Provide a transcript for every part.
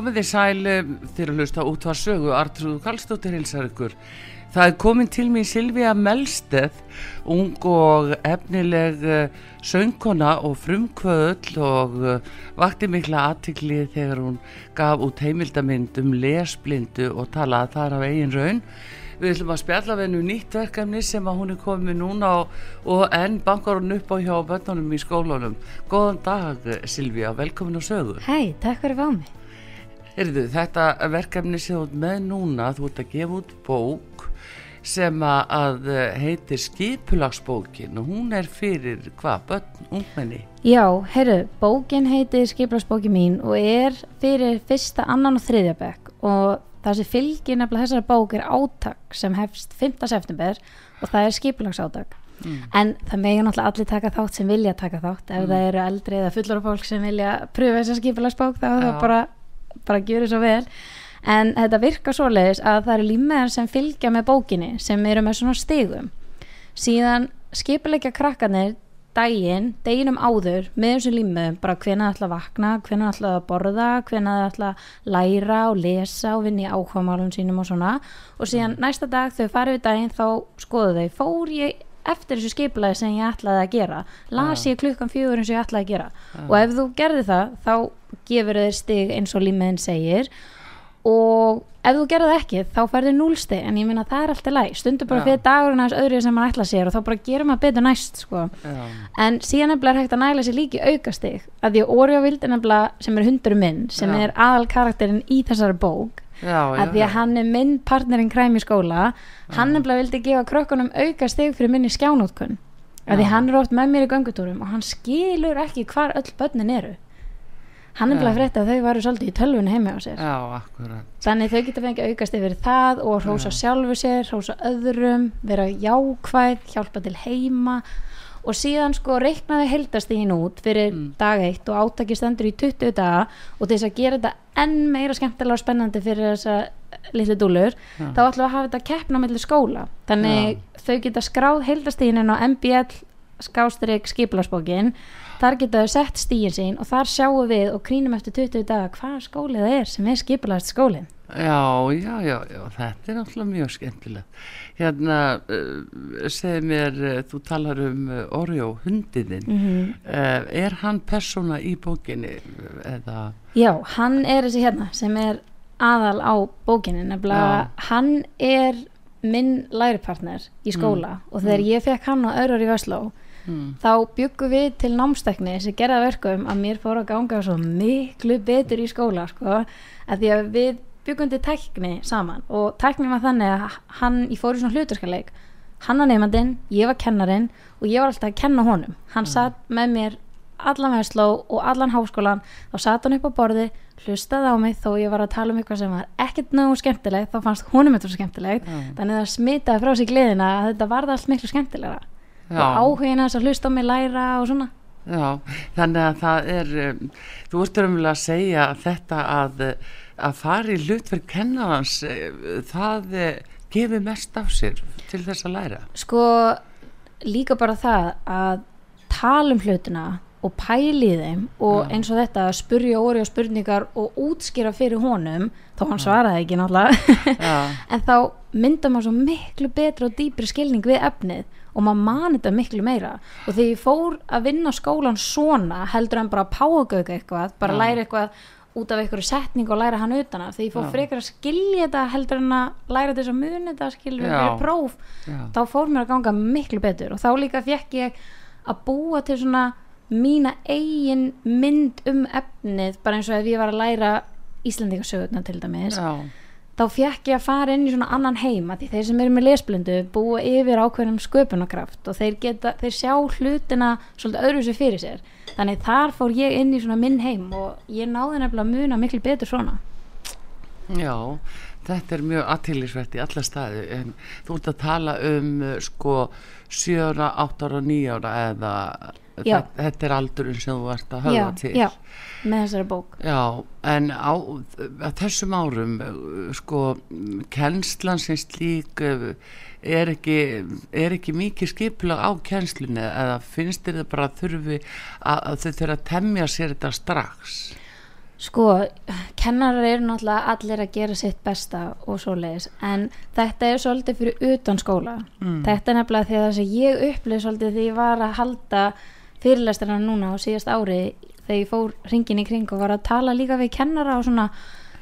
Komið þið sæl þegar að hlusta út var sögu Artrúðu Kallstóttir hilsar ykkur. Það er komin til mér Silvíja Melsteð, ung og efnileg uh, söngkona og frumkvöðl og uh, vakti mikla aðtikli þegar hún gaf út heimildamind um lesblindu og talaði þar af eigin raun. Við ætlum að spjalla við hennu nýtt verkefni sem að hún er komið núna og, og enn bankar hún upp á hjá bönnunum í skólunum. Góðan dag Silvíja, velkomin á sögu. Hei, takk fyrir mig. Heyrðu, þetta verkefni sem þú ert með núna, þú ert að gefa út bók sem að heitir Skipulagsbókin og hún er fyrir hvað, börn, ungmenni? Já, heyrðu, bókin heitir Skipulagsbókin mín og er fyrir fyrsta, annan og þriðja bekk og það sem fylgir nefnilega þessari bók er átak sem hefst 5. september og það er skipulagsátak. Mm. En það megin náttúrulega allir taka þátt sem vilja taka þátt ef mm. það eru eldri eða fullur fólk sem vilja pröfa þessa skipulagsbók þá er það bara bara gjöru svo vel. En þetta virkar svo leiðis að það eru límiðar sem fylgja með bókinni sem eru með svona stigum. Síðan skipilegja krakkanir daginn, deginum áður með þessu límiðum, bara hvena það ætla að vakna hvena það ætla að borða, hvena það ætla að læra og lesa og vinna í áhugamálum sínum og svona. Og síðan næsta dag þau farið við daginn þá skoðu þau, fór ég eftir þessu skipulagi sem ég ætlaði að gera. Las ég klukkan fjögur eins og ég ætlaði að gera. Ja. og ef þú gerði það þá gefur þeir stig eins og límiðin segir. Og ef þú gerði það ekki þá færður núlstig en ég minna það er alltaf læg stundur bara fyrir dagurinn aðeins öðru sem maður ætla sér og þá bara gerum maður betur næst sko. en síðan er hægt að næla sér líki aukastig. Að því Orjóvild er nefnilega sem er hundurum minn sem er aðal karakterinn í þessari bók Já, já, að því að hann er minn partnerinn kræm í skóla. Hann nefnilega vildi gefa krökkunum auka steg fyrir minni skjánótkun að því hann er oft með mér í göngutúrum og hann skilur ekki hvar öll börnin eru. Hann nefnilega frétti að þau varu svolítið í tölvun heimi á sér. Já, þannig þau geta fengið aukast yfir það og hrósa sjálfu sér, hrósa öðrum vera jákvæð, hjálpa til heima og síðan sko reiknaði heldastígin út fyrir mm. dag eitt og átaki stendur í 20 daga og til þess að gera þetta enn meira skemmtilega og spennandi fyrir þessa litlu dúlur ja. þá ætlum við að hafa þetta keppna mellir skóla þannig ja. þau geta skráð heldastígin en á MBL skástrygg skiplarsbókin þar geta þau sett stígin sín og þar sjáum við og krínum eftir 20 daga hvað skólið er sem er skiplarast skólinn Já, já, já, já, þetta er náttúrulega mjög skemmtilegt. Hérna, uh, segð mér, uh, þú talar um uh, Orjó, hundiðinn, mm -hmm. er hann persóna í bókinni? Eða? Já, hann er þessi hérna sem er aðal á bókinni, nefnilega hann er minn læripartner í skóla mm. og þegar mm. ég fekk hann á öðrur í Vestló, Mm. þá byggum við til námstekni sem gerða verkum að mér fór að ganga svo miklu betur í skóla sko, að því að við byggundi tækni saman og tækni var þannig að hann í fóri svona hluturskaleik hann var nefnandinn, ég var kennarin og ég var alltaf að kenna honum hann mm. satt með mér allan veðsló og allan háskólan þá satt hann upp á borði, hlustaði á mig þó ég var að tala um eitthvað sem var ekkert náðu skemmtilegt, þá fannst honum þetta skemmtilegt mm. þannig að smitaði frá sig gleðina að þetta varði allt miklu skemmtilegra Já. og áhugina þess að hlusta á mig læra og svona Já, þannig að það er um, þú ert umvel að segja þetta að að fara í hlutverk kennarans eh, það eh, gefur mest af sér til þess að læra? Sko líka bara það að tala um hlutina og pæli þeim og ja. eins og þetta að spurja óri og spurningar og útskýra fyrir honum þá hann svaraði ekki náttúrulega. En þá mynda maður svo miklu betra og dýpri skilning við efnið og maður mani þetta miklu meira. Og þegar ég fór að vinna skólan svona heldur en bara að págauga eitthvað bara ja. læra eitthvað út af einhverju setning og læra hann utan að því ég fór Já. frekar að skilja þetta heldur en að læra þess að muni þetta Já. fyrir próf Já. þá fór mér að ganga miklu betur og þá líka fekk ég að búa til svona mína eigin mynd um efnið bara eins og ef ég var að læra Íslandingasögurna til dæmis Já, þá fekk ég að fara inn í svona annan heim að því þeir sem eru með lesblindu búa yfir ákveðnum sköpunarkraft og þeir, geta, þeir sjá hlutina svolítið öðru sér fyrir sér þannig þar fór ég inn í svona minn heim og ég náði nefnilega að muna miklu betur svona. Já, þetta er mjög aðtýrlisvert í alla staði en þú ert að tala um sko 7 ára, 8 ára, 9 ára eða Já. þetta, er aldurinn sem þú ert að höfða já, til. já, með þessari bók. Já, en á að þessum árum uh, sko, kennslan sem slík uh, er ekki, er ekki mikið skipulag á kennslunni eða finnst þér það bara að þurfi að, að þau þurfa að temja sér þetta strax? Sko, kennarar eru náttúrulega allir að gera sitt besta og svoleiðis en þetta er svolítið fyrir utan skóla. Mm. þetta er nefnilega því að það sem ég upplið svolítið því ég var að halda fyrirlesturna núna á síðast ári þegar ég fór ringin í kring og var að tala líka við kennara og svona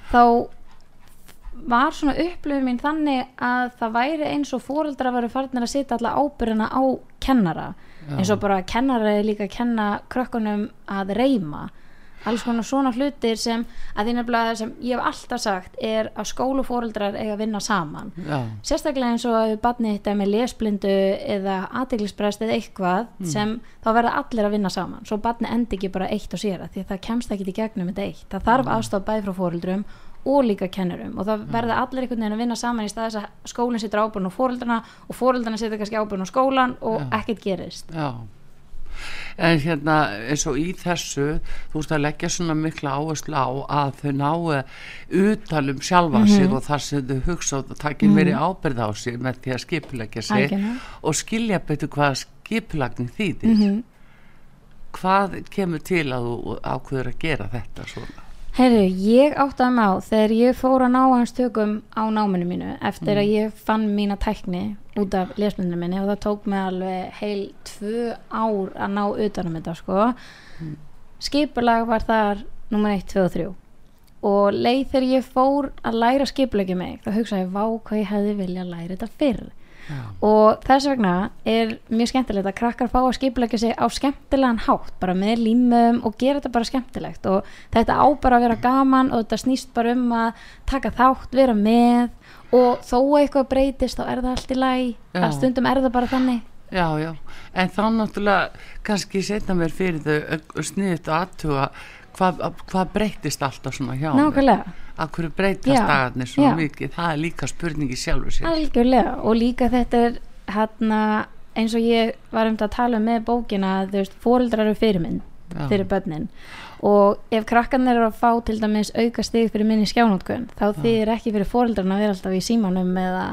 þá var svona upplifin mín þannig að það væri eins og fóreldra varu farnir að setja alla ábyrðina á kennara. Eins og bara kennara er líka að kenna krökkunum að reyma alls konar svona hlutir sem að því nefnilega sem ég hef alltaf sagt er að skólufóreldrar eiga að vinna saman. Já, sérstaklega eins og að barnið þetta með lesblindu eða aðteglisbrest eða eitthvað Mm. sem þá verða allir að vinna saman. Svo barnið endi ekki bara eitt og sér að því að það kemst ekki í gegnum þetta eitt. Það þarf Mm. aðstof bæði frá fóreldrum og líka kennurum og það verða allir einhvern veginn að vinna saman í stað þess að skólinn situr ábyrn á fóreldrana og fóreldrana situr kannski ábyrn á skólan og ekkert gerist. Já En hérna eins og í þessu þú veist að leggja svona mikla áherslu á að þau nái utan um sjálfa Mhm. sig og þar sem þau hugsa og takir meiri ábyrð á sig með því að skipuleggja sig Algjörlega. og skilja betur hvað skipulagning þýðir Mhm. hvað kemur til að þú ákveður að gera þetta svona Herru, ég áttaði mig á þegar ég fór að ná hans tökum á náminu mínu eftir Mm. að ég fann mína tækni út af lesblindinu minni og það tók mig alveg heil tvö ár að ná utanum þetta sko. Mm. Skipulag var þar nummer 1, 2 og 3 og leið þegar ég fór að læra skipulagi mig þá hugsaði ég, vá hvað ég hefði vilja að læra þetta fyrr og þess vegna er mjög skemmtilegt að krakkar fá að skipulegja sig á skemmtilegan hátt bara með límum og gera þetta bara skemmtilegt. Og þetta á bara að vera gaman og þetta snýst bara um að taka þátt, vera með. Og þó að eitthvað breytist þá er það allt í Já. að stundum er það bara þannig. Já, já. En þá náttúrulega kannski setna mér fyrir þau sniðut að aðtuga hvað, hvað breytist alltaf svona hjá mér. Nákvæmlega, að hverju breytast dagarnir svona já. mikið? Það er líka spurningi sjálfur sér. Algjörlega og líka þetta er hérna eins og ég var um að tala um með bókina að þú veist, fóreldrar eru fyrirmynd Já. fyrir börnin. Og ef krakkarnir eru að fá til dæmis auka stig fyrir minni skjánótkun þá þýðir ekki fyrir fóreldrarna að vera alltaf í símanum eða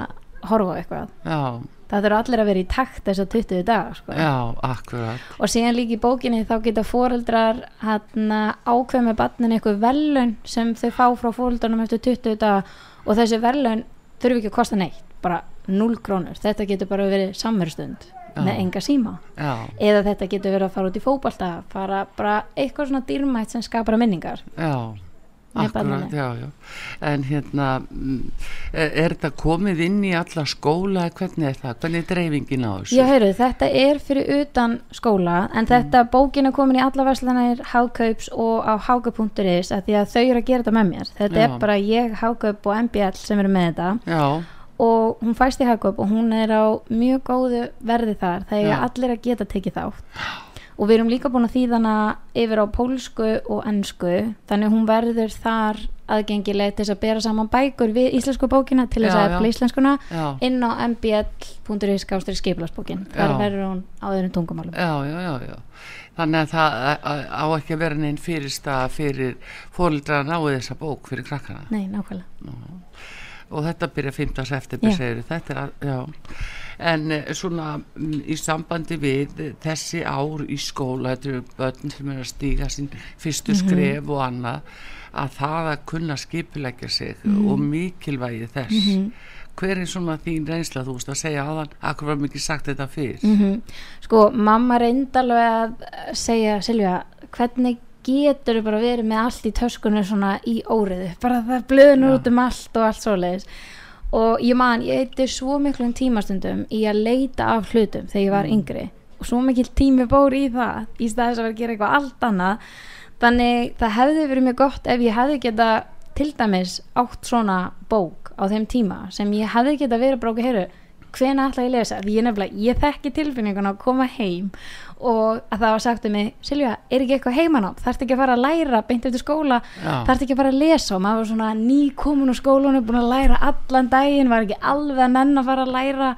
horfa á eitthvað. Já, það þurfa allir að vera í takt þess að 20 dagar sko. já, akkurat. Og síðan líka í bókinni þá geta fóreldrar hérna, ákveð með barnin eitthvað velun sem þau fá frá fóreldrarnum eftir 20 daga. Og þessi velun þurfi ekki að kosta neitt bara 0 krónur, þetta getur bara verið samverstund Já. með enga síma. Já, eða þetta getur verið að fara út í fótbalta fara bara eitthvað svona dýrmætt sem skapar minningar. Já akkurat, já, já. En hérna mm, er, þetta komið inn í alla skóla? Hvernig er það, hvernig er dreifingin á þessu? Já, heyrðu, þetta er fyrir utan skóla en þetta bókin er komin í alla verslanir Hákaups og á hákaup.is að því að þau eru að gera þetta með mér. Þetta Já. er bara ég, Hákaup og MBL sem eru með þetta. Já, og hún fæst í Hákaup og hún er á mjög góðu verði þar það er Já. allir að geta tekið þátt og við erum líka búin að þýða hana yfir á pólsku og ennsku þannig hún verður þar aðgengileg til þess að bera saman bækur við íslensku bókina til þess að efla íslenskuna já inn á mbl.is skástri skiplarsbókin þar verður hún á öðrum tungumálum Já, já, já, já. Þannig að það á- á ekki að vera neinn fyrirstað fyrir fórildra að náu þessa bók fyrir krakkana. Nei, nákvæmlega Og þetta byrja 5. september, Já. segir þetta er já. En eh, svona mm, í sambandi við þessi ár í skóla, þetta eru börn sem er að stíga sín fyrstu Mhm. skref og annað, að það að kunna skipulegja sig Mhm. og mikilvægi þess. Hver er svona þín reynsla, þú veist að segja aðan, akkur var mikið sagt þetta fyrr? mm Sko, mamma reyndi alveg að segja Silja, hvernig getur bara verið með allt í töskunni svona í óriðu bara það blöðnur Já. út um allt og allt svoleiðis og ég man, ég eitti svo miklum tímastundum í að leita af hlutum þegar ég var yngri. Og svo mikil tími bór í það í staðis að vera að gera eitthvað allt annað. Þannig það hefði verið mjög gott ef ég hefði geta til dæmis átt svona bók á þeim tíma sem ég hefði geta verið bara okkur heyru hvena ætla ég að lesa, því ég nefnilega ég þekki tilfinninguna að koma heim og að það var sagt um mig, Silja, er ekki eitthvað heimanám, þarfst ekki að fara að læra beint eftir skóla, þarfst ekki að fara að lesa? Og maður var svona nýkomin úr skólanum búin að læra allan daginn, var ekki alveg að nenn að fara að læra.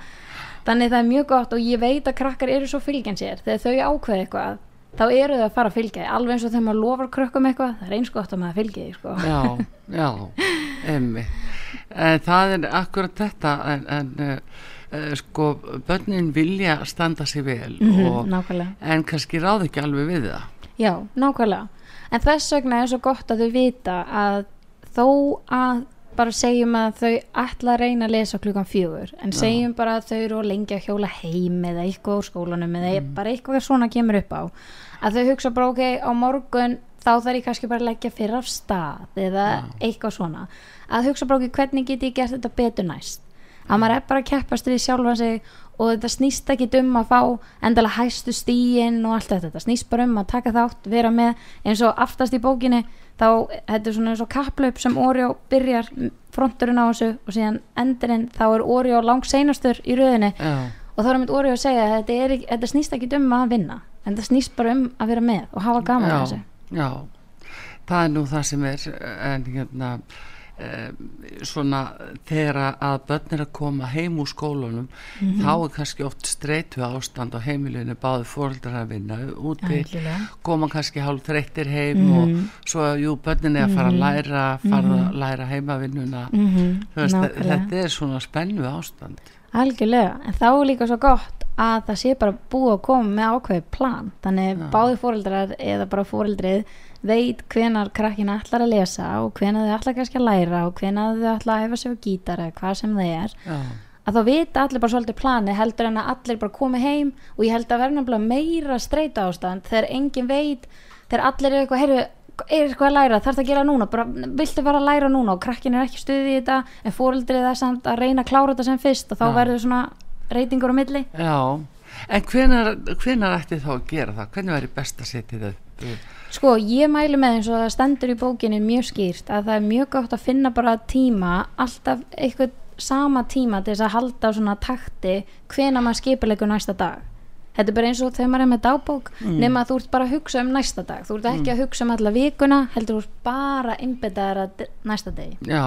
Þannig það er mjög gott og ég veit að krakkar eru svo fylgjan sér, þegar þau ákveða eitthvað þá eru þau að fara að fylgja því, alveg eins og þegar maður lofar krökkum eitthvað, það er eins gott að maður fylgja því sko. já, já, emmi en það er akkurat þetta en, en uh, sko börnin vilja standa sig vel Mhm, og, nákvæmlega. en kannski ráð ekki alveg við það. Já, nákvæmlega. En þess vegna er svo gott að þau vita að þó að bara segjum að þau ætla að reyna að lesa klukkan fjögur en segjum bara að þau eru að lengja hjóla heim eða eitthvað úr skólanum eða bara eitthvað svona kemur upp á að þau hugsa bara ok, á morgun þá þarf ég kannski bara að leggja fyrir af stað eða eitthvað svona. Að hugsa bara ok, hvernig get ég gert þetta betur næst að maður er bara að keppast við sjálfa sig og þetta snýst ekki um að fá endalega hæstu stíin og allt þetta, þetta snýst bara um að taka þátt, vera með. Eins og aftast í bókinni þá, þetta er svona eins og kapplaup sem Oreo byrjar fronturinn á þessu og síðan endurinn þá er Oreo langt seinastur í röðinni. Já, og þá er mitt Oreo að segja að þetta, er, þetta snýst ekki um að vinna en þetta snýst bara um að vera með og hafa gaman að þessu. já, það er nú það sem er en hérna svona þegar að börn er að koma heim úr skólanum Mhm. þá er kannski oft streitu ástand á heimilinu báði fóreldrar að vinna úti Algjörlega. koma kannski hálf þreyttir heim Mhm. og svo jú börnin er að fara að læra fara að læra heimavinnuna mm Þú veist, nákvæmlega. þetta er svona spennu ástand Algjörlega, en þá er líka svo gott að það sé bara búið að koma með ákveðið plan, þannig báði fóreldrar eða bara fóreldrið veit hvenar krakkina ætlar að lesa og hvenar þau ætlar kannski að læra og hvenar þau ætlar að hefa sig á gítar eða hvað sem það er já, að þá vita allir bara svolítið plani heldur en að allir bara komi heim og ég held að verða nefnilega meira streyta ástand þegar engin veit, þegar allir er eitthvað, heyrðu, er eitthvað að læra, þarf það að gera núna? Bara, viltu fara að læra núna? Og krakkin er ekki stuðið í þetta, en fóreldrið er samt að reyna að klára þetta sem fyrst og þá verður svona reytingur á milli. Já. En hvenar, hvenar ætti þá að gera það? Hvernig væri best að setja það upp Sko, ég mælu með eins og það stendur í bókinni mjög skýrt að það er mjög gott að finna bara tíma, alltaf eitthvað sama tíma til þess að halda á svona takti hvena maður skipilegur næsta dag. Þetta er bara eins og þegar maður er með dagbók nema að þú ert bara að hugsa um næsta dag. Þú ert ekki að hugsa um alla vikuna, heldur þú ert bara innbyttaðar að næsta degi. já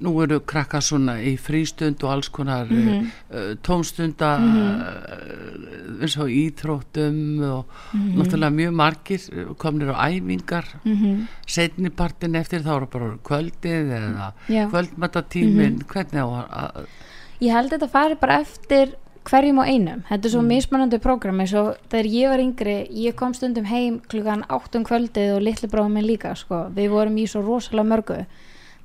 nú eru krakkar svona í frístund og alls konar mm Mhm. uh, tómstunda uh, eins og íþróttum og Mhm. náttúrulega mjög margir komnir á æfingar Mm -hmm. setnipartin eftir þá eru bara kvöldið eða Já. Mhm. hvernig á að- að Ég held þetta fari bara eftir hverjum og einum. Þetta er svo mismunandi prógrami svo þegar ég var yngri, ég kom stundum heim klukkan 8 um kvöldið og litli bróðum minn líka, sko. Við vorum í svo rosalega mörgu.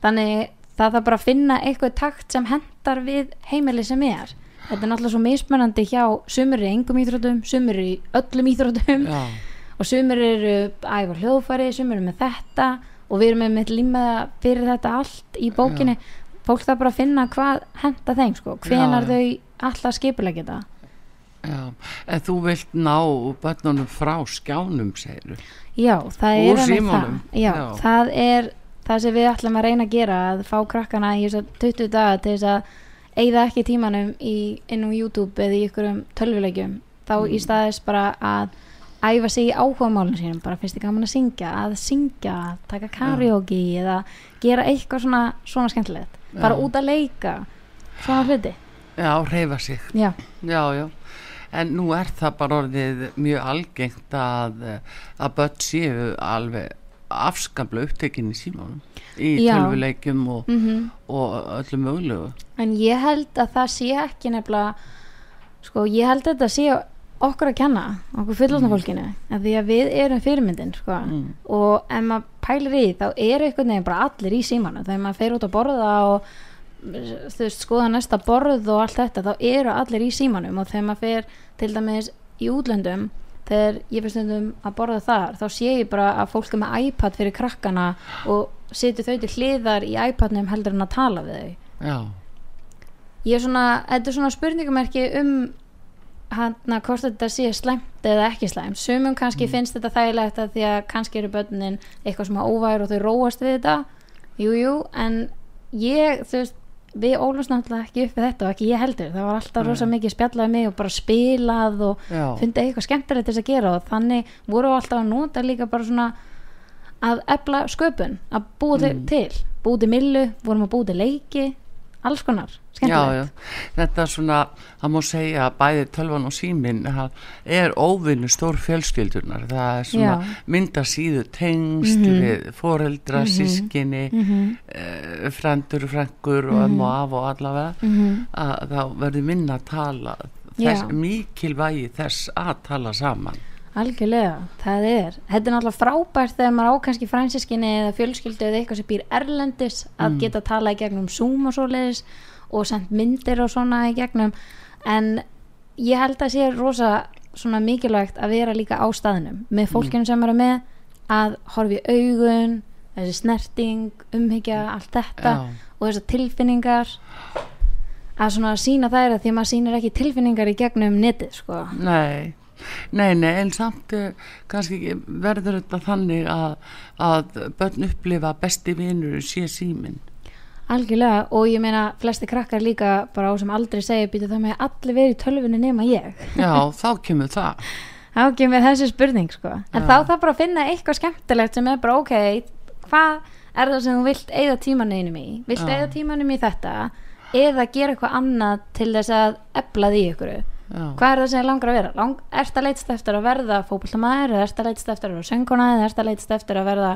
Þannig það þarf bara að finna eitthvað takt sem hendar við heimili sem er. Þetta er náttúrulega svo mismunandi hjá sumur í engum íþrótum, sumur í öllum íþrótum já, og sumur eru æfa hljóðfæri, sumur eru með þetta. Og við erum með mitt límaða fyrir þetta allt í bókinni. Fólk það bara að finna hvað henda þeim sko, hvenar Já, já. þau alltaf skipulega geta já. En þú vilt ná börnunum frá skjánum segir já, það er það. já, Já. það er það sem við ætlum að reyna að gera að fá krakkana í þess að 20 daga til þess að eigða ekki tímanum í, inn á YouTube eða í ykkurum tölvuleikjum þá Mm. í staðis bara að æfa sig í áhugamálum sínum bara finnst þið gaman að syngja, að syngja taka karaoke eða gera eitthvað svona, svona skemmtilegt bara Já. út að leika svona hluti já, reyfa sig já, Já, já. En nú er það bara orðið mjög algengt að, að börn séu alveg afskaplega upptekin í símanum í tölvuleikjum og, mhm og öllu mögulegu. En ég held að það sé ekki nefnilega sko, ég held að þetta sé okkur að kenna, okkur fullotna fólkinu af því að við erum fyrirmyndin sko. Mm. og ef maður pælir í þá eru einhvern veginn bara allir í símanu þegar maður fer út að borða og veist, skoða næsta borð og allt þetta, þá eru allir í símanum og þegar maður fer til dæmis í útlöndum þegar ég fyrir stundum að borða þar þá sé ég bara að fólk er með iPad fyrir krakkana og setur þau til hliðar í iPadnum heldur en að tala við þau. Já, ég er svona, þetta er svona spurningamerki um hann að hvort þetta sé slæmt eða ekki slæmt. Sumum kannski finnst þetta þægilegt að því að kannski eru börnin eitthvað sem óvær og þau róast við þetta. Jújú, jú, en ég, þú veist við ólumst náttúrulega ekki upp við þetta og ekki ég heldur, það var alltaf rosa mikið spjallað mig og bara spilað og já, fundið eitthvað skemmtilegt til þess að gera og þannig voru við alltaf að nota líka bara svona að efla sköpun að búa til, Mm. til. Búa til millu, vorum að búa til leiki alls konar, já, skemmtilegt já, þetta er svona, það má segja að bæði tölvan og síminn það er óvinnu stór fjölskyldunar, það er svona Já. mynda síðu tengst Mhm. við foreldra, Mhm. sískinni, Mhm, eh, frendur, frengur og ömmu og af og allavega mhm. að þá verður minna að tala þess, Já. mikilvægi þess að tala saman Algjörlega, það er. Þetta er náttúrulega frábært þegar maður á kannski fransiskinni eða fjölskyldu eða eitthvað sem býr erlendis að Mm. geta tala í gegnum Zoom og svoleiðis og sendt myndir og svona í gegnum. En ég held að sé rosa svona mikilvægt að vera líka á staðnum með fólkinu sem maður er með að horfa í augun þessi snerting, umhyggja allt þetta Já. og þessar tilfinningar. Að svona sína þær að því að maður sýnir ekki tilfinningar í gegnum netið sko. Nei, nei, nei, en samt eh, kannski verður þetta þannig að, að börn upplifa besti vinur sé síminn. Algjörlega og ég meina flesti krakkar líka bara á sem aldrei segja býta það með allir verið í tölvunni nema ég Já, þá kemur það. þá kemur þessi spurning sko en Já. þá þarf bara að finna eitthvað skemmtilegt sem er bara ok, hvað er það sem þú vilt eigða tímanum í vilt Já. eigða tímanum í þetta eða gera eitthvað annað til þess að efla því ykkur Já, hvað er það sem er langar að vera? Lang, erst að leitast eftir að verða fótboltamæður eða erst að leitast eftir að vera sönguna eða erst að leitast eftir að verða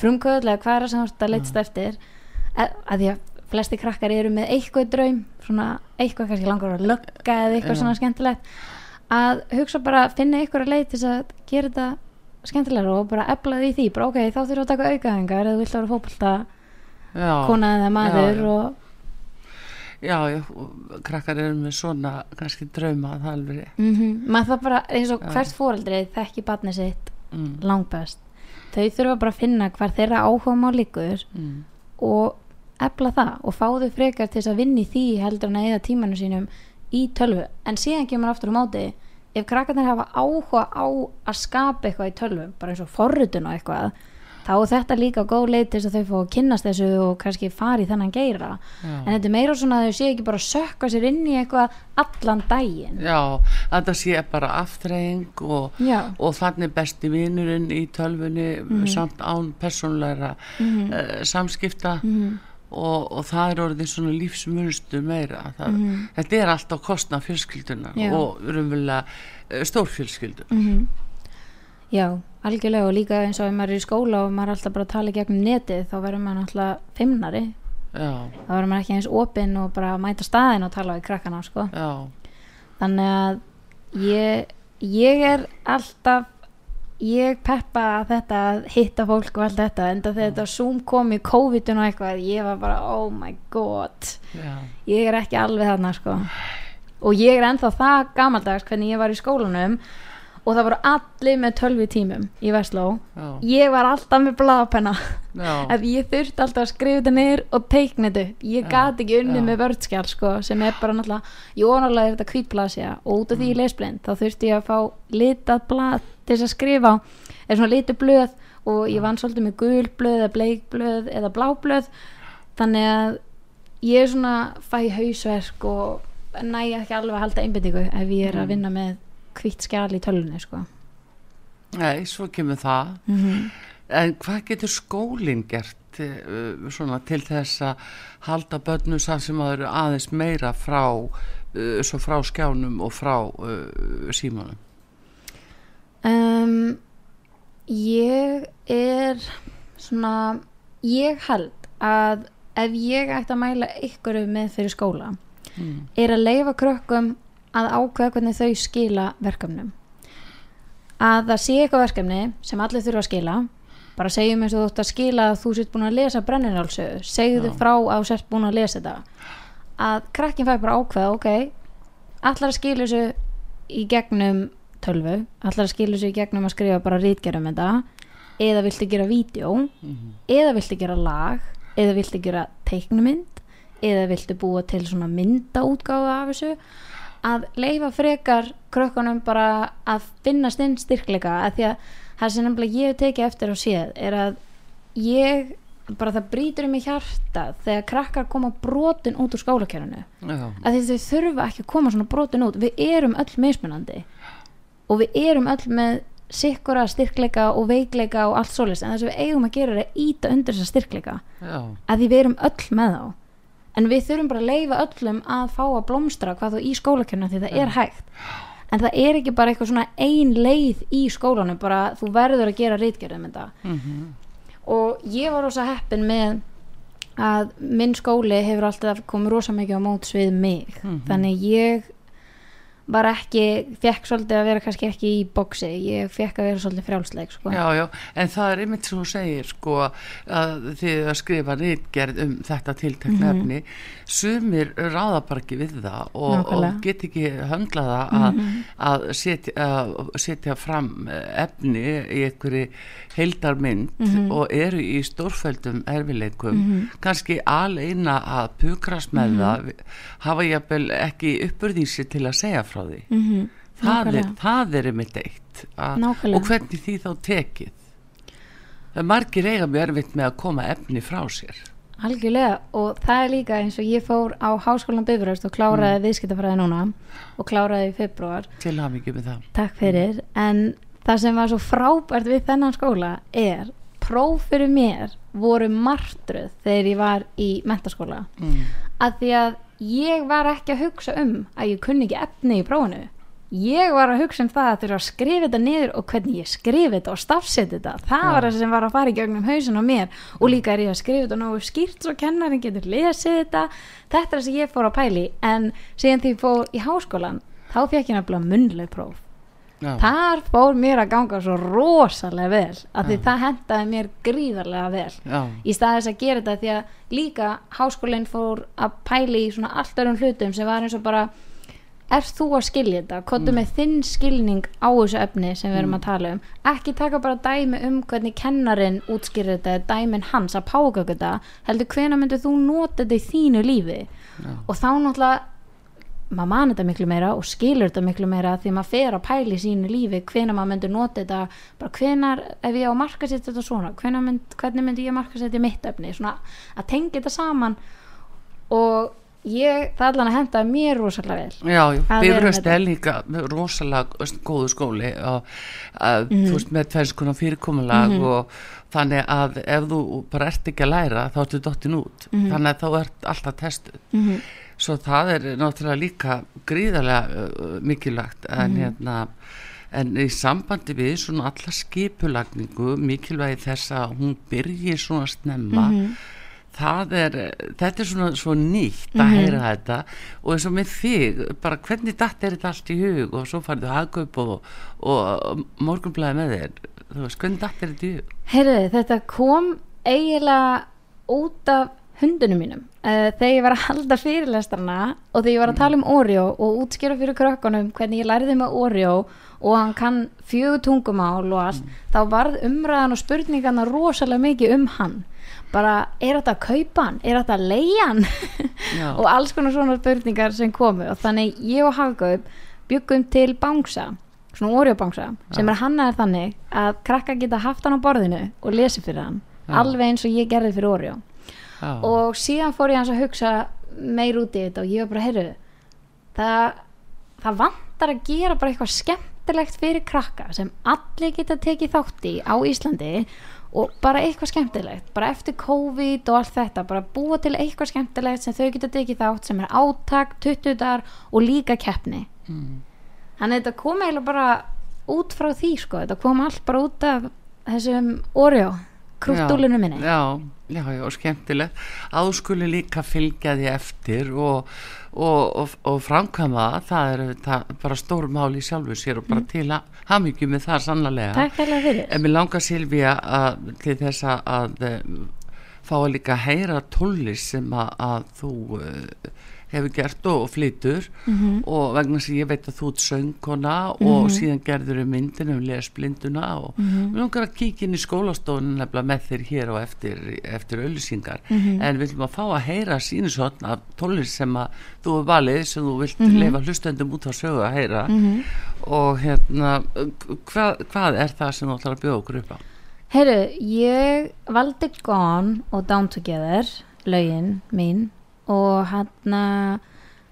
frumkvöld eða hvað er það sem erst að leitast eftir? Að, að því að flesti krakkar eru með eitthvað draum svona eitthvað kannski langar að lögga eða eitthvað Já. svona skemmtilegt. Að hugsa bara að finna eitthvað leið til þess að gera þetta skemmtilegra og bara efla því því. Bara ok, þá þurfum við að taka aukaðingar eða þú vilt vera fótbolta já, kona eða maður já. og já, já, krakkar eru með svona kannski drauma, það er alveg mm maður það bara eins og Já. hvert fóreldri þekki barni sitt Mm, langbest. Þau þurfa bara að finna hvar þeirra áhuga má líkur mm, og efla það og fá þau frekar til þess að vinna í því heldur en að eða tímanu sínum í tölvu. En síðan kemur aftur á móti ef krakkarnir hafa áhuga á að skapa eitthvað í tölvu bara eins og forrutun og eitthvað þá er þetta líka góð leið til þess að þau fá að kynnast þessu og kannski fara í þennan geira já. en þetta er meira svona að þau sé ekki bara sökka sér inn í eitthvað allan daginn Já, þetta sé bara aftreying og, og þannig besti vinurinn í tölvunni Mhm. samt án persónleira Mhm. uh, samskipta Mhm. og, og það er orðið svona lífsmunstu meira það, Mhm. þetta er alltaf kostna fjölskyldunar og raunverulega uh, stórfjölskyldu Mhm. Já, algjörlega og líka eins og ef maður er í skóla og maður er alltaf bara að tala í gegnum netið þá verður maður náttúrulega fimmnari. Já, þá verður maður ekki eins opinn og bara mæta staðin og tala við krakkana sko. þannig að ég, ég er alltaf ég peppa að þetta að hitta fólk og allt þetta en þetta Zoom kom í COVID-un og eitthvað ég var bara oh my god. Já, ég er ekki alveg þarna sko. Og ég er ennþá það gamaldags hvernig ég var í skólanum og það voru allir með tölvi tímum í Vestló. Ég var alltaf með að ég þurfti alltaf að skrifa þetta niður og teikna þetta ég Já, gat ekki unni já. með vördskjál sko, sem er bara náttúrulega náttúrulega þetta hvítblasja og út af því Mm. ég lesblind þá þurfti ég að fá litað blað til þess að skrifa eða svona litu blöð og ég vann svolítið með gul blöð eða bleik blöð eða blá blöð. Þannig að ég er svona fæ hausverk og næ ekki alveg að halda einbindingu ef ég er Mm. að vinna með hvítt skjál í tölunni sko. nei, svo kemur það mm en hvað getur skólinn gert uh, svona til þess að halda börnum það sem að eru aðeins meira frá uh, frá skjánum og frá uh, símanum Um, ég er svona, ég held að ef ég ætti að mæla ykkur með fyrir skóla mm. er að leifa krökkum að ákveða hvernig þau skila verkefnum. Að það sé eitthvað verkefni sem allir þurfa að skila bara segjum eins og þú ætti að skila að þú sért búin að lesa brenninálsögu segðu Já. frá að þú sért búin að lesa þetta. Að krakkin fær bara ákveða ok, allar að skila þessu í gegnum tölvu allar að skilja sig í gegnum að skrifa bara rítgerðum þetta eða viltu gera vídeo eða viltu gera lag eða viltu gera teiknumynd eða viltu búa til svona myndaútgáfa af þessu að leifa frekar krökkunum bara að finna stinn styrkleika að því að það sem nefnilega ég hef tekið eftir og séð er að ég bara það brýtur um í hjarta þegar krakkar koma brotin út úr skólakerfinu. Já, að því þau þurfa ekki að koma svona brotin út. Við erum öll mismunandi. Og við erum öll með sikkura styrkleika og veikleika og allt svoleiðis en það sem við eigum að gera er að íta undir þessa styrkleika. Já, að því við erum öll með þá en við þurfum bara að leifa öllum að fá að blómstra hvað þú í skólakjörna því það er hægt. En það er ekki bara eitthvað svona ein leið í skólanum bara þú verður að gera rítgerðum þetta mhm, og ég var rosa heppin með að minn skóli hefur alltaf komið rosa mikið á móts við mig. Mhm. þannig ég var ekki, fekk svolítið að vera kannski ekki í boksi, ég fekk að vera svolítið frjálsleik sko. já, já, en það er einmitt sem þú segir, sko, að þið að skrifa rítgerð um þetta tiltekna efni, sumir ráða bara ekki við það og, og get ekki höndlaða að, að, setja, að setja fram efni í einhverju heildarmynd og eru í stórfældum erfileikum, kannski aleina að pukrast með það, hafa jafnvel ekki uppurðísi til að segja frá því. mm það er, það er einmitt eitt. Og hvernig því þá tekið? Það er margir eiga mjög erfitt með að koma efni frá sér. Algjörlega og það er líka eins og ég fór á Háskólan Bifröst og kláraði viðskiptafræði núna og kláraði í februar til hafa mikið með það. Takk fyrir, en það sem var svo frábært við þennan skóla er próf fyrir mér voru martruð þegar ég var í mentaskóla mm. að því að ég var ekki að hugsa um að ég kunni ekki efni í prófinu. Ég var að hugsa um það að þurfa að skrifa þetta niður og hvernig ég skrifa þetta og stafseti þetta. Það Já. var það sem var að fara í gegnum hausin á mér. Og líka er ég að skrifa þetta nógu skýrt svo kennarin getur lesið þetta. Þetta er það sem ég fór að pæli en síðan því ég fór í háskólan þá fekk ég nefnilega munnleg próf Já. þar fór mér að ganga svo rosalega vel að því Já. það hendaði mér gríðarlega vel Já. í staðis að gera þetta því að líka háskólinn fór að pæli í svona allt örum hlutum sem var eins og bara erst þú að skilja þetta, kottu með þinn skilning á þessu efni sem við erum að tala um ekki taka bara dæmi um hvernig kennarin útskýrir þetta, dæmin hans að páka þetta, heldur hvena myndir þú nota þetta í þínu lífi Já. og þá náttúrulega maður man þetta miklu meira og skilur þetta miklu meira því maður fer að pæla í sínu lífi hvena maður myndir nota þetta bara hvenar, ef ég á að marka þetta svona mynd, hvernig myndi ég marka þetta mitt efni? Svona að tengja þetta saman og ég, það allan að henda mér rosalega vel. Já, já, Að vera Bifröst með er líka rosalega góðu skóli og að, Mhm. þú veist með tvenns konar fyrirkomulag og þannig að ef þú bara ert ekki að læra þá ertu dottin út. Mhm. þannig að þá ert alltaf testuð svo það er náttúrulega líka gríðarlega uh, mikilvægt en hérna en í sambandi við svona alla skipulagningu mikilvægi þess að hún byrji svona snemma Mhm. það er, þetta er svona svo nýtt að heyra þetta. Og eins og með þig, bara hvernig datt er þetta allt í hug og svo farið hagkaup og, og morgunblæði með þér? Þú veist, hvernig datt er þetta í hug? Heyrðu, þetta kom eiginlega út af hundunum mínum. Uh, þegar ég var að halda fyrirlestarna og þegar ég var að tala um Oreo og útskýra fyrir krökkunum hvernig ég læriði með Oreo og hann kann fjögur tungumál og allt, þá varð umræðan og spurningarna rosalega mikið um hann. Bara, er þetta að kaupa hann? Er þetta að leia hann? Og alls konar svona spurningar sem komu. Og þannig ég og Hagaup byggum til bangsa svona Oreo bangsa sem er hannaðar þannig að krakka geta haft hann á borðinu og lesi fyrir hann Já. alveg eins og ég gerði fyrir Oreo Já. og síðan fór ég hans að hugsa meir út í þetta og ég var bara, heyrðu það, það vantar að gera bara eitthvað skemmtilegt fyrir krakka sem allir geta tekið þátt í á Íslandi og bara eitthvað skemmtilegt bara eftir COVID og allt þetta bara búa til eitthvað skemmtilegt sem þau geta tekið þátt sem er átak, tuttutar og líka keppni Mm. þannig að þetta kom eiginlega bara út frá því sko, þetta kom allt bara út af þessum Oreo krúttúlinu minni. já, já, já, skemmtilegt. Að þú skuli líka fylgja því eftir og, og, og, og framkvæma það, það er auðvitað bara stór mál í sjálfu sér og bara til að hamingjum með það sannlega Takk hérlega fyrir. En mér langar Silvía að, til þess að, að eh, fá að líka heyra tónlist sem að, að þú uh, hefur gert og, og flytur Mhm. og vegna sem ég veit að þú ert söngkona og síðan gerður við myndin um lesblinduna og Mhm. við langar að kíkja inn í skólastofun nefnilega með þér hér og eftir, eftir auðlýsingar Mhm. en við viljum að fá að heyra sínusotn af tónlist sem að þú er valið sem þú vilt Mhm. leifa hlustendum út á sögu að heyra og hérna hvað, hvað er það sem þú ætlar að bjóða okkur upp á? Heyrðu, ég valdi Gone og Down Together lögin mín og hann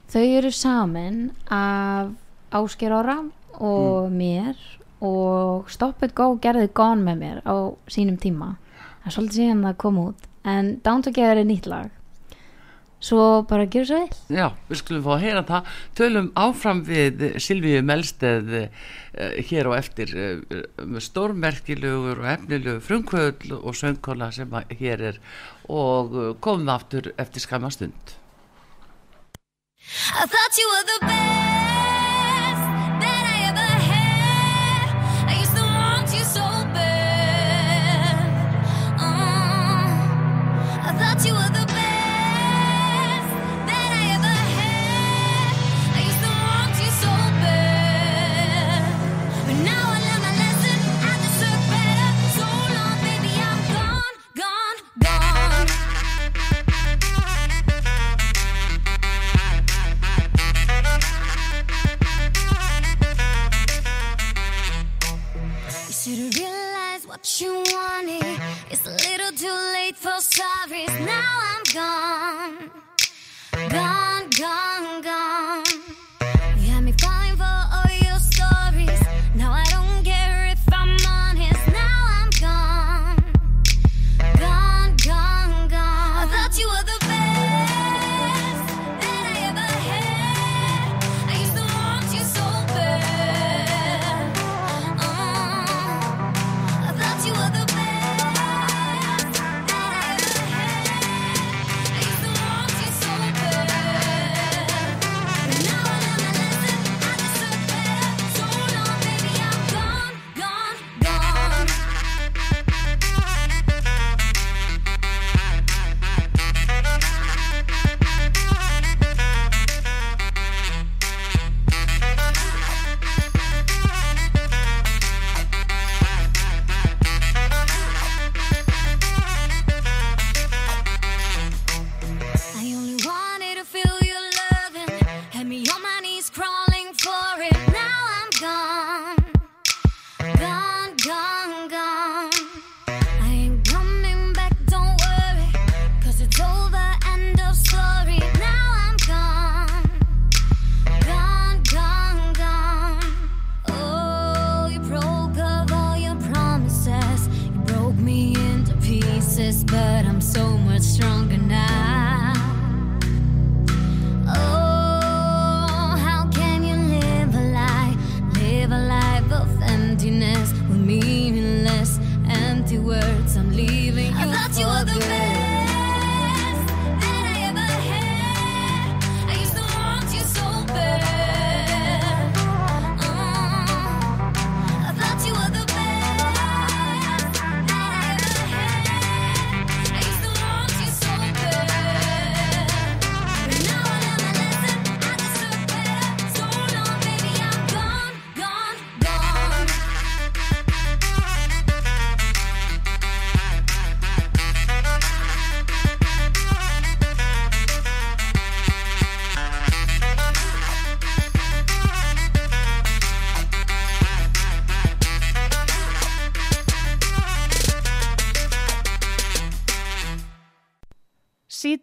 þau eru samin af Ásker Ára og mér og Stop It Go gerði Gone með mér á sínum tíma. Það er svolítið síðan það kom út en Down Together er nýtt lag svo bara gjör svo vel. Já, við skulum fá að heyra það. Tölum áfram við Silvíu Melsteð uh, hér og eftir uh, með stórmerkilegur og efnilegur frumkvöld og söngkona sem að hér er og uh, komum aftur eftir skamma stund. I thought you were the best